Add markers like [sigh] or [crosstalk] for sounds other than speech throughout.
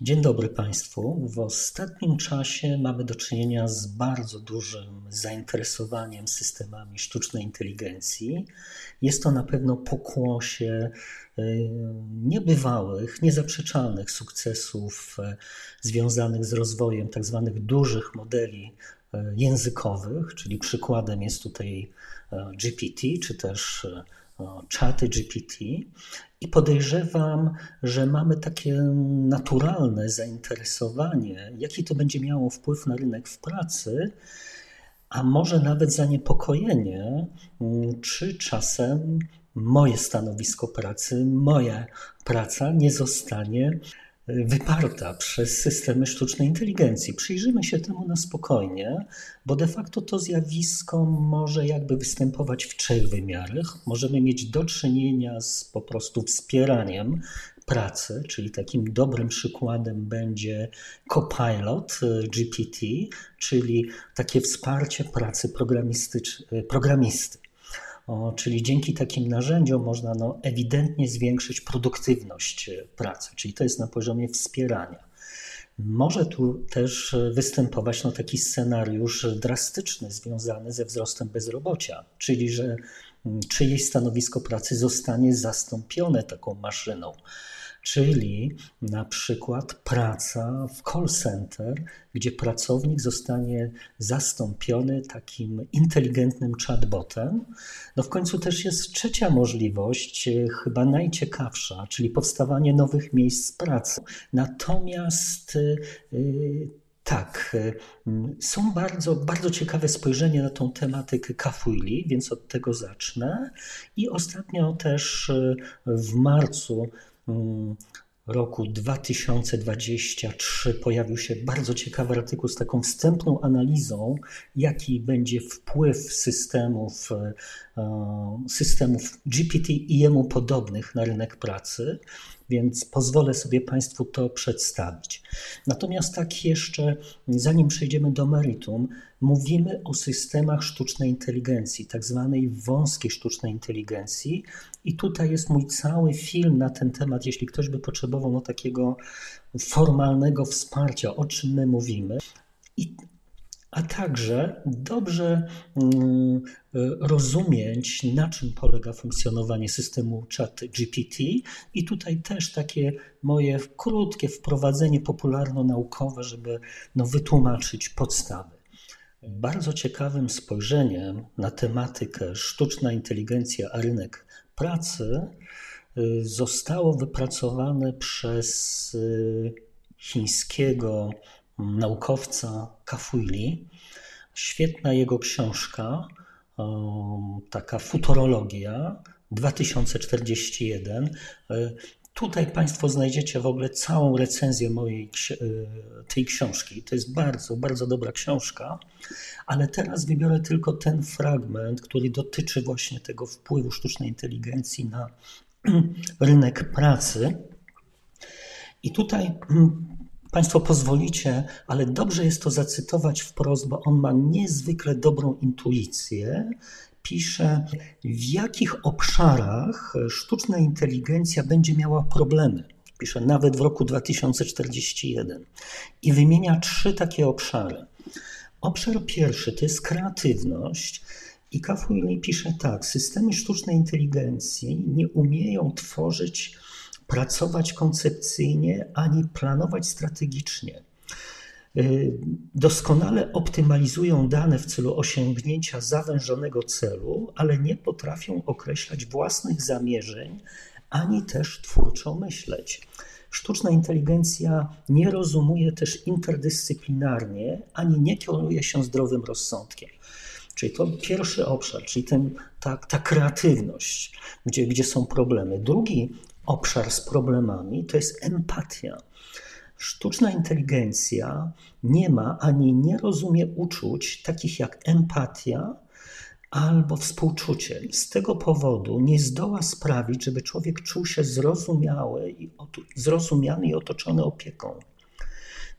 Dzień dobry Państwu. W ostatnim czasie mamy do czynienia z bardzo dużym zainteresowaniem systemami sztucznej inteligencji. Jest to na pewno pokłosie y, niebywałych, niezaprzeczalnych sukcesów y, związanych z rozwojem tzw. Tak dużych modeli y, językowych, czyli przykładem jest tutaj GPT, czy też czaty GPT i podejrzewam, że mamy takie naturalne zainteresowanie, jaki to będzie miało wpływ na rynek w pracy, a może nawet zaniepokojenie, czy czasem moje stanowisko pracy, moja praca nie zostanie wyparta przez systemy sztucznej inteligencji. Przyjrzymy się temu na spokojnie, bo de facto to zjawisko może jakby występować w trzech wymiarach. Możemy mieć do czynienia z po prostu wspieraniem pracy, czyli takim dobrym przykładem będzie Copilot y, GPT, czyli takie wsparcie pracy programisty. O, czyli dzięki takim narzędziom można no, ewidentnie zwiększyć produktywność e, pracy, czyli to jest na poziomie wspierania. Może tu też występować no, taki scenariusz drastyczny związany ze wzrostem bezrobocia, czyli że mm, czyjeś stanowisko pracy zostanie zastąpione taką maszyną czyli na przykład praca w call center, gdzie pracownik zostanie zastąpiony takim inteligentnym chatbotem. No w końcu też jest trzecia możliwość, e, chyba najciekawsza, czyli powstawanie nowych miejsc pracy. Natomiast e, tak, e, są bardzo, bardzo ciekawe spojrzenie na tą tematykę Kafuili, więc od tego zacznę. I ostatnio też w marcu roku 2023 pojawił się bardzo ciekawy artykuł z taką wstępną analizą, jaki będzie wpływ systemów, e, systemów GPT i jemu podobnych na rynek pracy więc pozwolę sobie Państwu to przedstawić. Natomiast tak jeszcze, zanim przejdziemy do meritum, mówimy o systemach sztucznej inteligencji, tak zwanej wąskiej sztucznej inteligencji. I tutaj jest mój cały film na ten temat, jeśli ktoś by potrzebował no, takiego formalnego wsparcia, o czym my mówimy. I a także dobrze mm, rozumieć, na czym polega funkcjonowanie systemu chat GPT. I tutaj też takie moje krótkie wprowadzenie popularno-naukowe, żeby no, wytłumaczyć podstawy. Bardzo ciekawym spojrzeniem na tematykę sztuczna inteligencja a rynek pracy y, zostało wypracowane przez y, chińskiego naukowca Kafuili. Świetna jego książka, taka futurologia 2041. E, tutaj Państwo znajdziecie w ogóle całą recenzję mojej e, tej książki. To jest bardzo, bardzo dobra książka, ale teraz wybiorę tylko ten fragment, który dotyczy właśnie tego wpływu sztucznej inteligencji na [clears throat] rynek pracy. I tutaj mm, Państwo pozwolicie, ale dobrze jest to zacytować wprost, bo on ma niezwykle dobrą intuicję. Pisze, w jakich obszarach sztuczna inteligencja będzie miała problemy. Pisze nawet w roku 2041 i wymienia trzy takie obszary. Obszar pierwszy to jest kreatywność. I Kafuili pisze tak: systemy sztucznej inteligencji nie umieją tworzyć pracować koncepcyjnie ani planować strategicznie. Y, doskonale optymalizują dane w celu osiągnięcia zawężonego celu, ale nie potrafią określać własnych zamierzeń ani też twórczo myśleć. Sztuczna inteligencja nie rozumuje też interdyscyplinarnie, ani nie kieruje się zdrowym rozsądkiem. Czyli to pierwszy obszar, czyli ten, ta, ta kreatywność, gdzie, gdzie są problemy. Drugi obszar z problemami to jest empatia. Sztuczna inteligencja nie ma ani nie rozumie uczuć takich jak empatia albo współczucie. Z tego powodu nie zdoła sprawić, żeby człowiek czuł się zrozumiały i zrozumiany i otoczony opieką.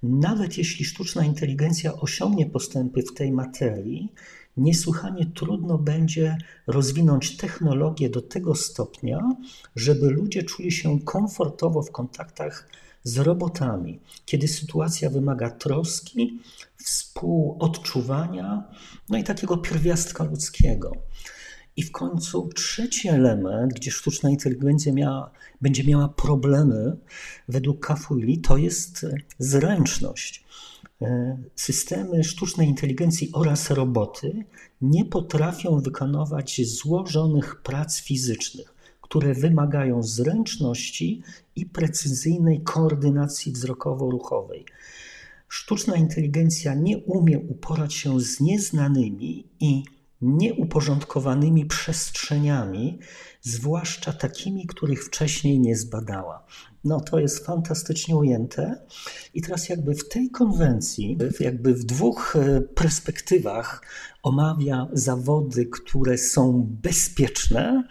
Nawet jeśli sztuczna inteligencja osiągnie postępy w tej materii, niesłychanie trudno będzie rozwinąć technologię do tego stopnia, żeby ludzie czuli się komfortowo w kontaktach z robotami, kiedy sytuacja wymaga troski, współodczuwania, no i takiego pierwiastka ludzkiego. I w końcu trzeci element, gdzie sztuczna inteligencja miała, będzie miała problemy, według Kafuili, to jest zręczność. E, systemy sztucznej inteligencji oraz roboty nie potrafią wykonywać złożonych prac fizycznych, które wymagają zręczności i precyzyjnej koordynacji wzrokowo-ruchowej. Sztuczna inteligencja nie umie uporać się z nieznanymi i nieuporządkowanymi przestrzeniami, zwłaszcza takimi, których wcześniej nie zbadała. No to jest fantastycznie ujęte. I teraz jakby w tej konwencji, jakby w dwóch e, perspektywach omawia zawody, które są bezpieczne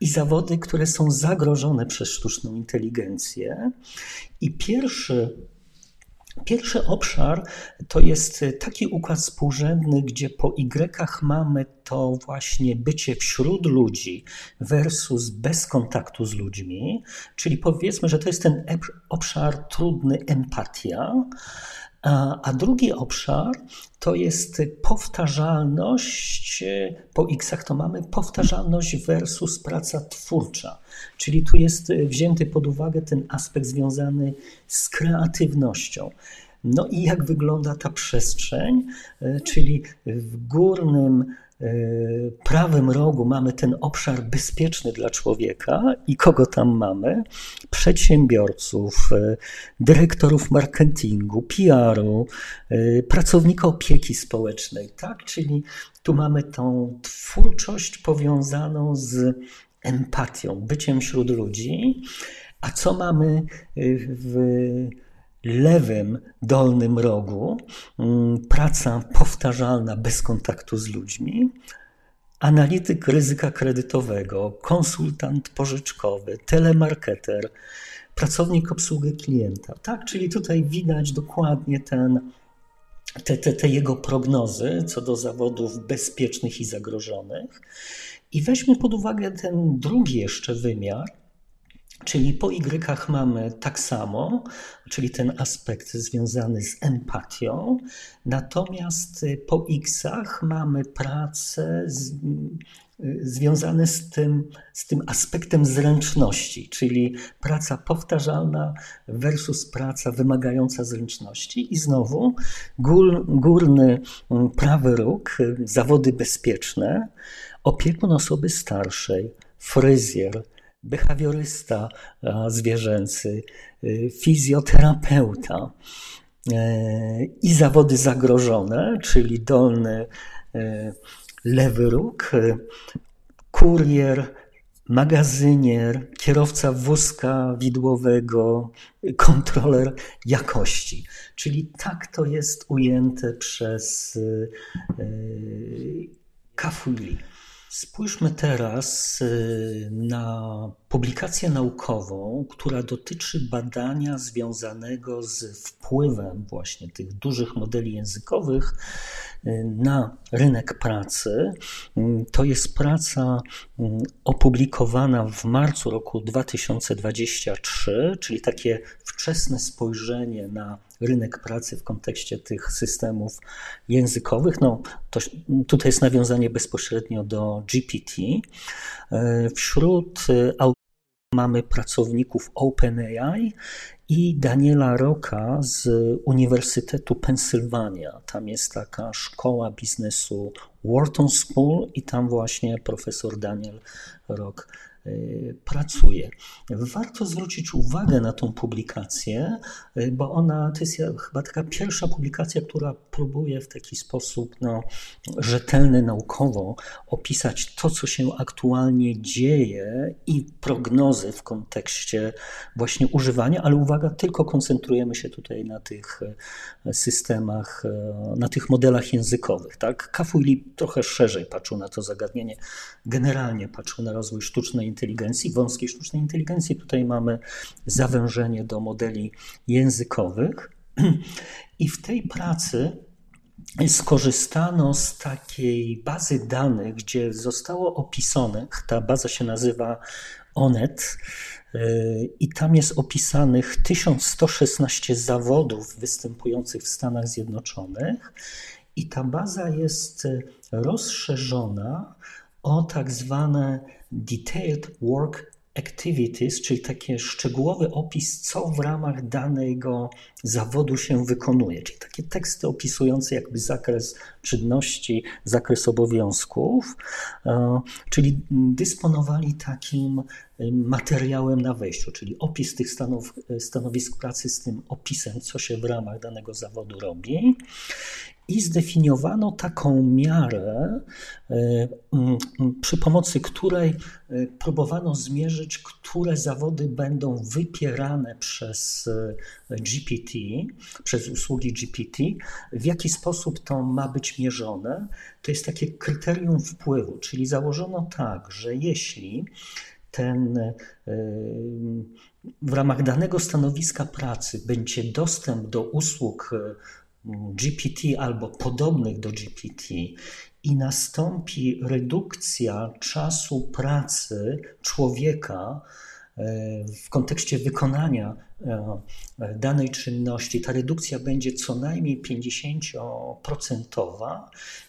i zawody, które są zagrożone przez sztuczną inteligencję. I pierwszy Pierwszy obszar to jest taki układ współrzędny, gdzie po Y mamy to właśnie bycie wśród ludzi versus bez kontaktu z ludźmi, czyli powiedzmy, że to jest ten obszar trudny empatia. A, a drugi obszar to jest powtarzalność, po X to mamy powtarzalność versus praca twórcza. Czyli tu jest wzięty pod uwagę ten aspekt związany z kreatywnością. No i jak wygląda ta przestrzeń, e, czyli w górnym e, prawym rogu mamy ten obszar bezpieczny dla człowieka i kogo tam mamy? Przedsiębiorców, e, dyrektorów marketingu, PR-u, pracownika opieki społecznej, tak? Czyli tu mamy tą twórczość powiązaną z empatią, byciem wśród ludzi. A co mamy w lewym dolnym rogu mm, praca powtarzalna bez kontaktu z ludźmi, analityk ryzyka kredytowego, konsultant pożyczkowy, telemarketer, pracownik obsługi klienta. Tak, czyli tutaj widać dokładnie ten, te, te, te jego prognozy co do zawodów bezpiecznych i zagrożonych. I weźmy pod uwagę ten drugi jeszcze wymiar, Czyli po Y mamy tak samo, czyli ten aspekt związany z empatią, natomiast po Xach mamy pracę z, związane z tym, z tym aspektem zręczności, czyli praca powtarzalna versus praca wymagająca zręczności. I znowu gór, górny prawy róg, zawody bezpieczne, opiekun osoby starszej, fryzjer, behawiorysta zwierzęcy, y, fizjoterapeuta e, i zawody zagrożone, czyli dolny e, lewy róg, e, kurier, magazynier, kierowca wózka widłowego, kontroler jakości. Czyli tak to jest ujęte przez Kafuli. Spójrzmy teraz y, na publikację naukową, która dotyczy badania związanego z wpływem właśnie tych dużych modeli językowych na rynek pracy. Y, to jest praca opublikowana w marcu roku 2023, czyli takie wczesne spojrzenie na rynek pracy w kontekście tych systemów językowych. No, to, tutaj jest nawiązanie bezpośrednio do GPT. Wśród mamy pracowników OpenAI i Daniela Roka z Uniwersytetu Pensylwania. Tam jest taka szkoła biznesu Wharton School i tam właśnie profesor Daniel Rock pracuje. Warto zwrócić uwagę na tą publikację, y, bo ona to jest chyba taka pierwsza publikacja, która próbuje w taki sposób no, rzetelny, naukowo opisać to, co się aktualnie dzieje i prognozy w kontekście właśnie używania, ale uwaga, tylko koncentrujemy się tutaj na tych systemach, na tych modelach językowych. Tak? Kafuili trochę szerzej patrzył na to zagadnienie, generalnie patrzył na rozwój sztucznej inteligencji, wąskiej sztucznej inteligencji. Tutaj mamy zawężenie do modeli językowych. I w tej pracy skorzystano z takiej bazy danych, gdzie zostało opisane, ta baza się nazywa ONET, i tam jest opisanych 1116 zawodów występujących w Stanach Zjednoczonych i ta baza jest rozszerzona o tak zwane Detailed Work activities, czyli taki szczegółowy opis, co w ramach danego zawodu się wykonuje, czyli takie teksty opisujące jakby zakres czynności, zakres obowiązków, e, czyli dysponowali takim e, materiałem na wejściu, czyli opis tych stanow, stanowisk pracy z tym opisem, co się w ramach danego zawodu robi i zdefiniowano taką miarę, e, przy pomocy której e, próbowano zmierzyć, które zawody będą wypierane przez e, GPT, przez usługi GPT, w jaki sposób to ma być mierzone. To jest takie kryterium wpływu, czyli założono tak, że jeśli ten w ramach danego stanowiska pracy będzie dostęp do usług GPT albo podobnych do GPT i nastąpi redukcja czasu pracy człowieka e, w kontekście wykonania e, danej czynności, ta redukcja będzie co najmniej 50%,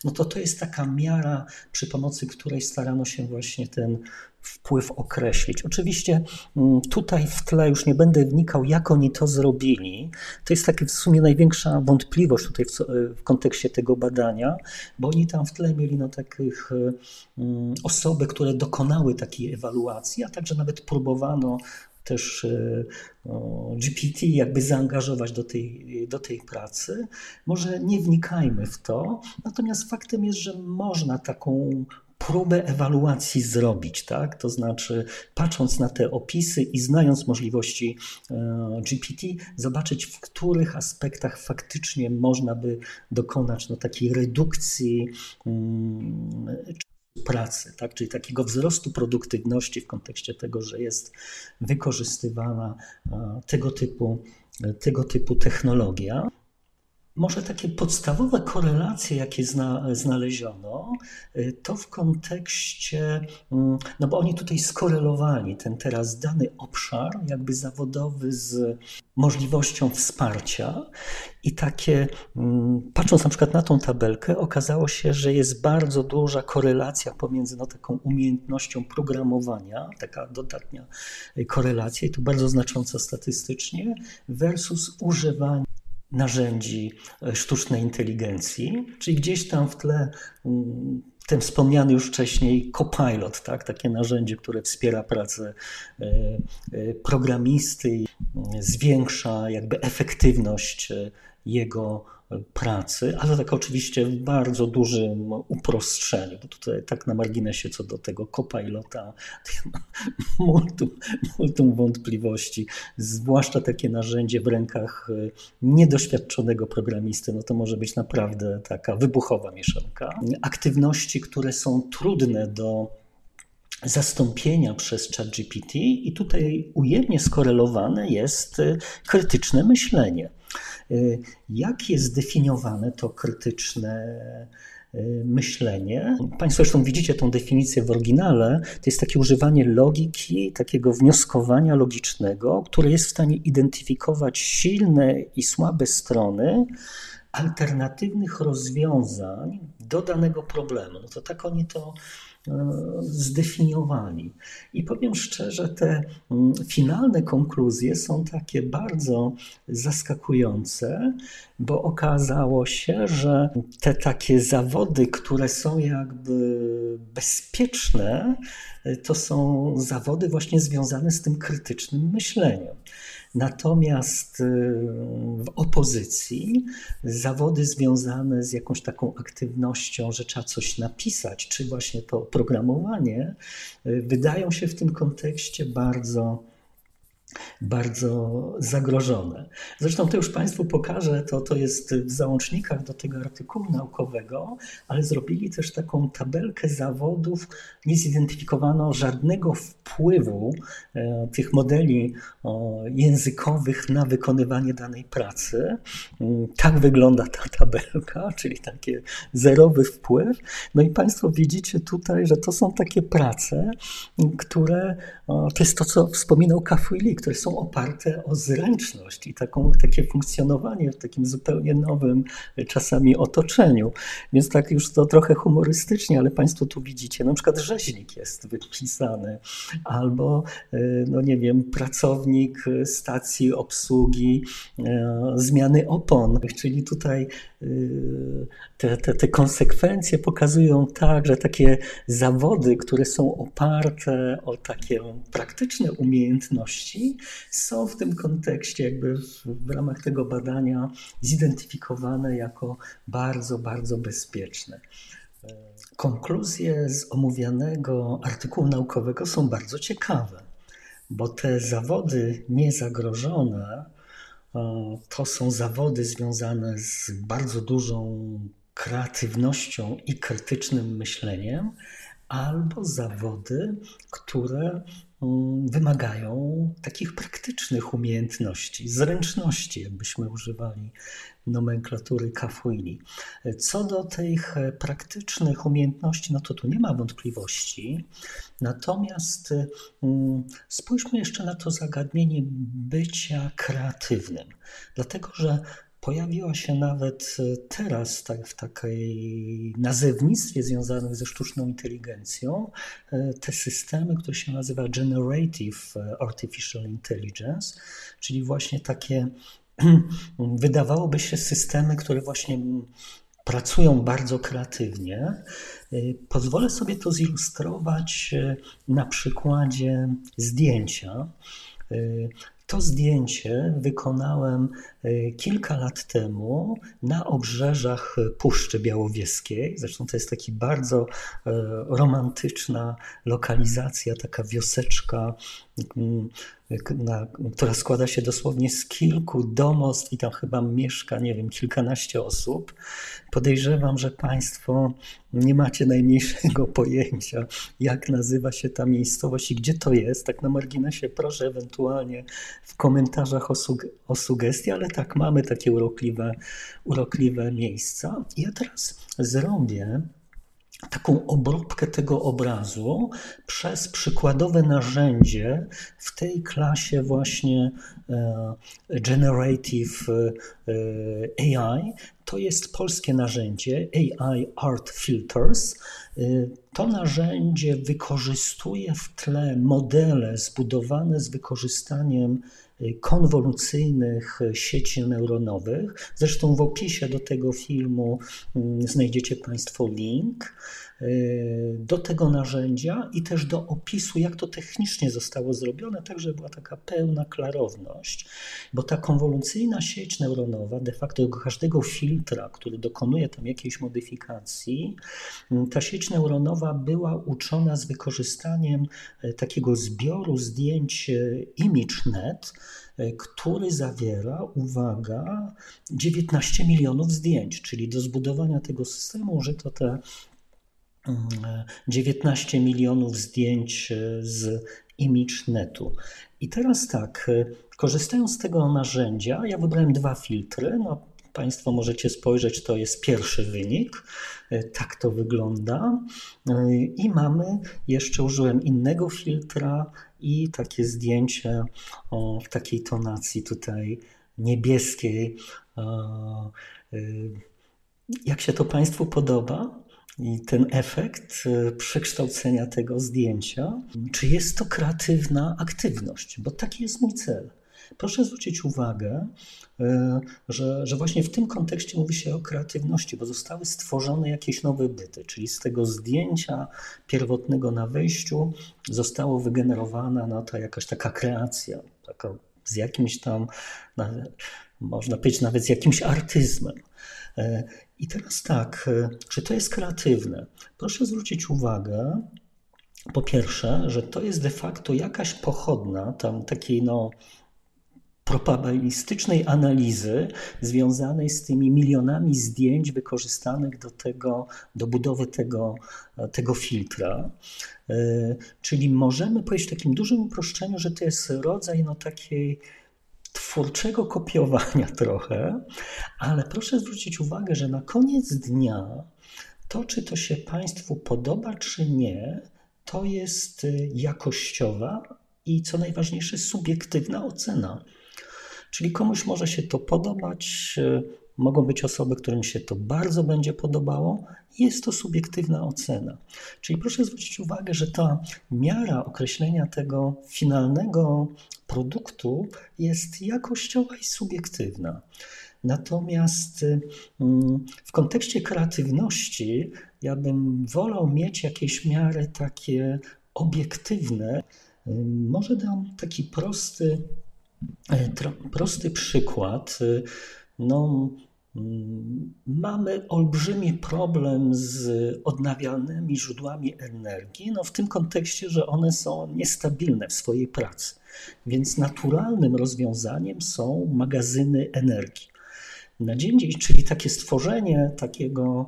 no to to jest taka miara, przy pomocy której starano się właśnie ten wpływ określić. Oczywiście mm, tutaj w tle już nie będę wnikał, jak oni to zrobili. To jest taka w sumie największa wątpliwość tutaj w, w kontekście tego badania, bo oni tam w tle mieli no, takich um, osoby, które dokonały takiej ewaluacji, a także nawet próbowano też e, GPT jakby zaangażować do tej, do tej pracy. Może nie wnikajmy w to, natomiast faktem jest, że można taką próbę ewaluacji zrobić, tak? To znaczy, patrząc na te opisy i znając możliwości e, GPT, zobaczyć, w których aspektach faktycznie można by dokonać no, takiej redukcji mm, pracy, tak? czyli takiego wzrostu produktywności w kontekście tego, że jest wykorzystywana e, tego typu, tego typu technologia. Może takie podstawowe korelacje, jakie zna, znaleziono, y, to w kontekście, mm, no bo oni tutaj skorelowali ten teraz dany obszar, jakby zawodowy, z możliwością wsparcia. I takie, mm, patrząc na przykład na tą tabelkę, okazało się, że jest bardzo duża korelacja pomiędzy no, taką umiejętnością programowania, taka dodatnia korelacja, i to bardzo znacząca statystycznie, versus używanie narzędzi e, sztucznej inteligencji, czyli gdzieś tam w tle mm, ten wspomniany już wcześniej Copilot, tak? takie narzędzie, które wspiera pracę e, e, programisty mm, zwiększa jakby efektywność jego pracy, ale tak oczywiście w bardzo dużym uproszczeniu, bo tutaj tak na marginesie co do tego copilota, [laughs] multum, multum wątpliwości, zwłaszcza takie narzędzie w rękach e, niedoświadczonego programisty, no to może być naprawdę taka wybuchowa mieszanka. Aktywności, które są trudne do zastąpienia przez ChatGPT i tutaj ujemnie skorelowane jest e, krytyczne myślenie. Y, jak jest zdefiniowane to krytyczne y, myślenie. Państwo zresztą widzicie tą definicję w oryginale. To jest takie używanie logiki, takiego wnioskowania logicznego, które jest w stanie identyfikować silne i słabe strony alternatywnych rozwiązań do danego problemu. No to tak oni to E, zdefiniowali. I powiem szczerze, te mm, finalne konkluzje są takie bardzo zaskakujące, bo okazało się, że te takie zawody, które są jakby bezpieczne, to są zawody właśnie związane z tym krytycznym myśleniem. Natomiast y, w opozycji zawody związane z jakąś taką aktywnością, że trzeba coś napisać, czy właśnie to programowanie, y, wydają się w tym kontekście bardzo bardzo zagrożone. Zresztą to już Państwu pokażę, to, to jest w załącznikach do tego artykułu naukowego, ale zrobili też taką tabelkę zawodów. Nie zidentyfikowano żadnego wpływu e, tych modeli językowych na wykonywanie danej pracy. Mm, tak wygląda ta tabelka, [laughs] czyli taki zerowy wpływ. No i Państwo widzicie tutaj, że to są takie prace, które to jest to, co wspominał Kafuili, które są oparte o zręczność i taką, takie funkcjonowanie w takim zupełnie nowym czasami otoczeniu. Więc tak już to trochę humorystycznie, ale Państwo tu widzicie, na przykład rzeźnik jest wypisany, albo, e, no nie wiem, pracownik stacji obsługi e, zmiany opon, czyli tutaj e, te, te, te konsekwencje pokazują tak, że takie zawody, które są oparte o takie praktyczne umiejętności, są w tym kontekście, jakby w, w ramach tego badania, zidentyfikowane jako bardzo, bardzo bezpieczne. Konkluzje z omawianego artykułu naukowego są bardzo ciekawe, bo te zawody niezagrożone to są zawody związane z bardzo dużą kreatywnością i krytycznym myśleniem, albo zawody, które mm, wymagają takich praktycznych umiejętności, zręczności, jakbyśmy używali nomenklatury Kafuini. Co do tych praktycznych umiejętności, no to tu nie ma wątpliwości. Natomiast mm, spójrzmy jeszcze na to zagadnienie bycia kreatywnym, dlatego że Pojawiła się nawet e, teraz tak, w takiej nazewnictwie związanym ze sztuczną inteligencją e, te systemy, które się nazywa Generative e, Artificial Intelligence, czyli właśnie takie [clears throat] wydawałoby się systemy, które właśnie pracują bardzo kreatywnie. Pozwolę sobie to zilustrować na przykładzie zdjęcia. To zdjęcie wykonałem kilka lat temu na obrzeżach Puszczy Białowieskiej. Zresztą to jest taki bardzo e, romantyczna lokalizacja, taka wioseczka mm, która składa się dosłownie z kilku domostw i tam chyba mieszka, nie wiem, kilkanaście osób. Podejrzewam, że Państwo nie macie najmniejszego [laughs] pojęcia, jak nazywa się ta miejscowość i gdzie to jest. Tak na marginesie proszę ewentualnie w komentarzach o, sug o sugestie, ale tak, mamy takie urokliwe, urokliwe miejsca. Ja teraz zrobię taką obróbkę tego obrazu przez przykładowe narzędzie w tej klasie właśnie e, Generative e, AI. To jest polskie narzędzie AI Art Filters. E, to narzędzie wykorzystuje w tle modele zbudowane z wykorzystaniem konwolucyjnych sieci neuronowych. Zresztą w opisie do tego filmu mm, znajdziecie Państwo link y, do tego narzędzia i też do opisu, jak to technicznie zostało zrobione, tak żeby była taka pełna klarowność, bo ta konwolucyjna sieć neuronowa, de facto do każdego filtra, który dokonuje tam jakiejś modyfikacji, ta sieć neuronowa była uczona z wykorzystaniem e, takiego zbioru zdjęć e, ImageNet, E, który zawiera, uwaga, 19 milionów zdjęć, czyli do zbudowania tego systemu użyto te 19 mm, milionów zdjęć e, z ImageNetu. I teraz tak, e, korzystając z tego narzędzia, ja wybrałem dwa filtry. No, Państwo możecie spojrzeć, to jest pierwszy wynik. Tak to wygląda. I mamy, jeszcze użyłem innego filtra i takie zdjęcie o, w takiej tonacji tutaj niebieskiej. Jak się to Państwu podoba? I ten efekt y, przekształcenia tego zdjęcia, czy jest to kreatywna aktywność? Bo taki jest mój cel. Proszę zwrócić uwagę, e, że, że właśnie w tym kontekście mówi się o kreatywności, bo zostały stworzone jakieś nowe byty, czyli z tego zdjęcia pierwotnego na wejściu zostało wygenerowana no, ta jakaś taka kreacja, taka z jakimś tam, można powiedzieć nawet z jakimś artyzmem. E, I teraz tak, e, czy to jest kreatywne? Proszę zwrócić uwagę, po pierwsze, że to jest de facto jakaś pochodna tam takiej no, probabilistycznej analizy związanej z tymi milionami zdjęć wykorzystanych do tego, do budowy tego, tego filtra. E, czyli możemy powiedzieć w takim dużym uproszczeniu, że to jest rodzaj no, takiej twórczego kopiowania [laughs] trochę, ale proszę zwrócić uwagę, że na koniec dnia to, czy to się Państwu podoba, czy nie, to jest jakościowa i co najważniejsze, subiektywna ocena. Czyli komuś może się to podobać, e, mogą być osoby, którym się to bardzo będzie podobało. Jest to subiektywna ocena. Czyli proszę zwrócić uwagę, że ta miara określenia tego finalnego produktu jest jakościowa i subiektywna. Natomiast mm, w kontekście kreatywności ja bym wolał mieć jakieś miary takie obiektywne. Może dam taki prosty E, prosty przykład. No, mm, mamy olbrzymi problem z odnawialnymi źródłami energii, no w tym kontekście, że one są niestabilne w swojej pracy. Więc naturalnym rozwiązaniem są magazyny energii. Na dzień dzisiejszy, czyli takie stworzenie takiego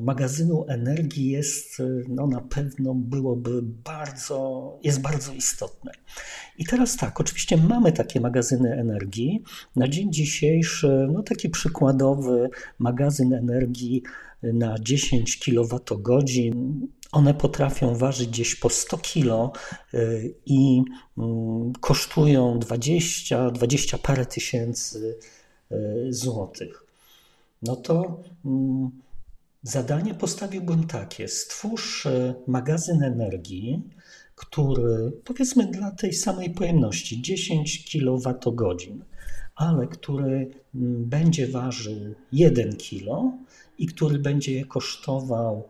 magazynu energii jest no, na pewno byłoby bardzo, jest bardzo istotne. I teraz tak, oczywiście mamy takie magazyny energii. Na dzień dzisiejszy, no taki przykładowy magazyn energii na 10 kWh. One potrafią ważyć gdzieś po 100 kg y, i mm, kosztują 20, 20 parę tysięcy złotych. No to mm, Zadanie postawiłbym takie: stwórz e, magazyn energii, który powiedzmy dla tej samej pojemności 10 kWh, ale który mm, będzie ważył 1 kg i który będzie kosztował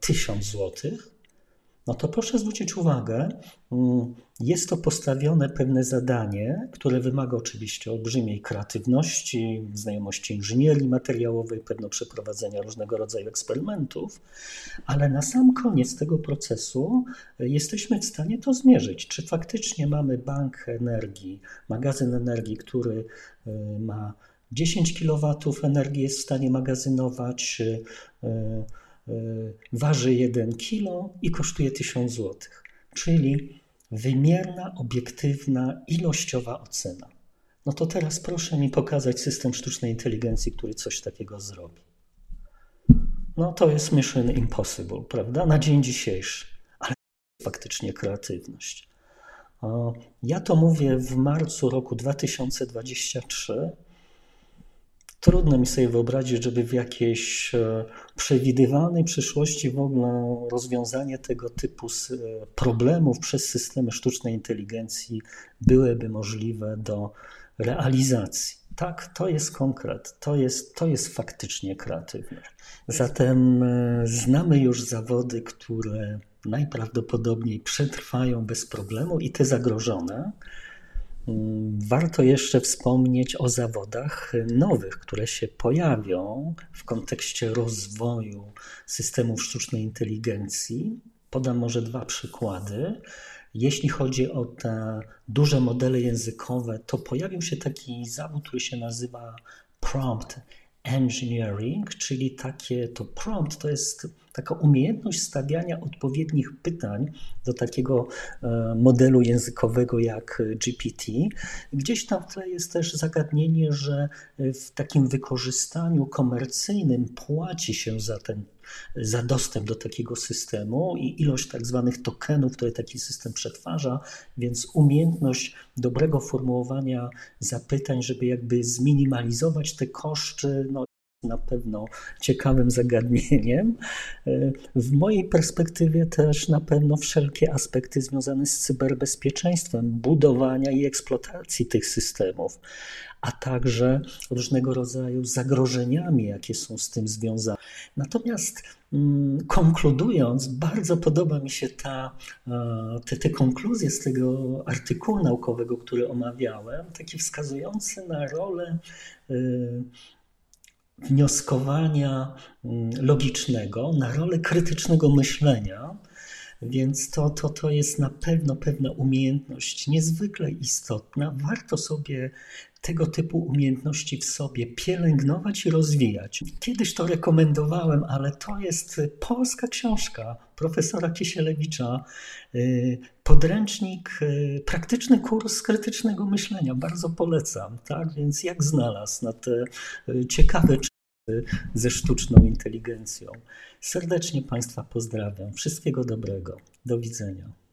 1000 e, złotych no to proszę zwrócić uwagę, mm, jest to postawione pewne zadanie, które wymaga oczywiście olbrzymiej kreatywności, znajomości inżynierii materiałowej, pewno przeprowadzenia różnego rodzaju eksperymentów, ale na sam koniec tego procesu e, jesteśmy w stanie to zmierzyć. Czy faktycznie mamy bank energii, magazyn energii, który e, ma 10 kW energii, jest w stanie magazynować e, waży 1 kg i kosztuje 1000 zł. Czyli wymierna, obiektywna, ilościowa ocena. No to teraz proszę mi pokazać system sztucznej inteligencji, który coś takiego zrobi. No to jest mission impossible, prawda? Na dzień dzisiejszy. Ale faktycznie kreatywność. Ja to mówię w marcu roku 2023 Trudno mi sobie wyobrazić, żeby w jakiejś e, przewidywalnej przyszłości w ogóle rozwiązanie tego typu e, problemów przez systemy sztucznej inteligencji byłyby możliwe do realizacji. Tak, to jest konkret, to jest, to jest faktycznie kreatywne. Zatem e, znamy już zawody, które najprawdopodobniej przetrwają bez problemu i te zagrożone. Warto jeszcze wspomnieć o zawodach nowych, które się pojawią w kontekście rozwoju systemów sztucznej inteligencji. Podam może dwa przykłady. Jeśli chodzi o te duże modele językowe, to pojawił się taki zawód, który się nazywa prompt engineering, czyli takie to prompt to jest taka umiejętność stawiania odpowiednich pytań do takiego e, modelu językowego jak GPT. Gdzieś tam w tle jest też zagadnienie, że w takim wykorzystaniu komercyjnym płaci się za ten za dostęp do takiego systemu i ilość tak zwanych tokenów, które taki system przetwarza, więc umiejętność dobrego formułowania zapytań, żeby jakby zminimalizować te koszty, no na pewno ciekawym zagadnieniem. W mojej perspektywie też na pewno wszelkie aspekty związane z cyberbezpieczeństwem, budowania i eksploatacji tych systemów, a także różnego rodzaju zagrożeniami, jakie są z tym związane. Natomiast mm, konkludując, bardzo podoba mi się ta, te, te konkluzje z tego artykułu naukowego, który omawiałem, takie wskazujące na rolę y, wnioskowania mm, logicznego, na rolę krytycznego myślenia Więc to, to, to jest na pewno pewna umiejętność niezwykle istotna. Warto sobie tego typu umiejętności w sobie pielęgnować i rozwijać. Kiedyś to rekomendowałem, ale to jest polska książka profesora Kisielewicza, y, podręcznik, y, praktyczny kurs krytycznego myślenia. Bardzo polecam, tak? Więc jak znalazł na te y, ciekawe ze sztuczną inteligencją. Serdecznie Państwa pozdrawiam. Wszystkiego dobrego. Do widzenia.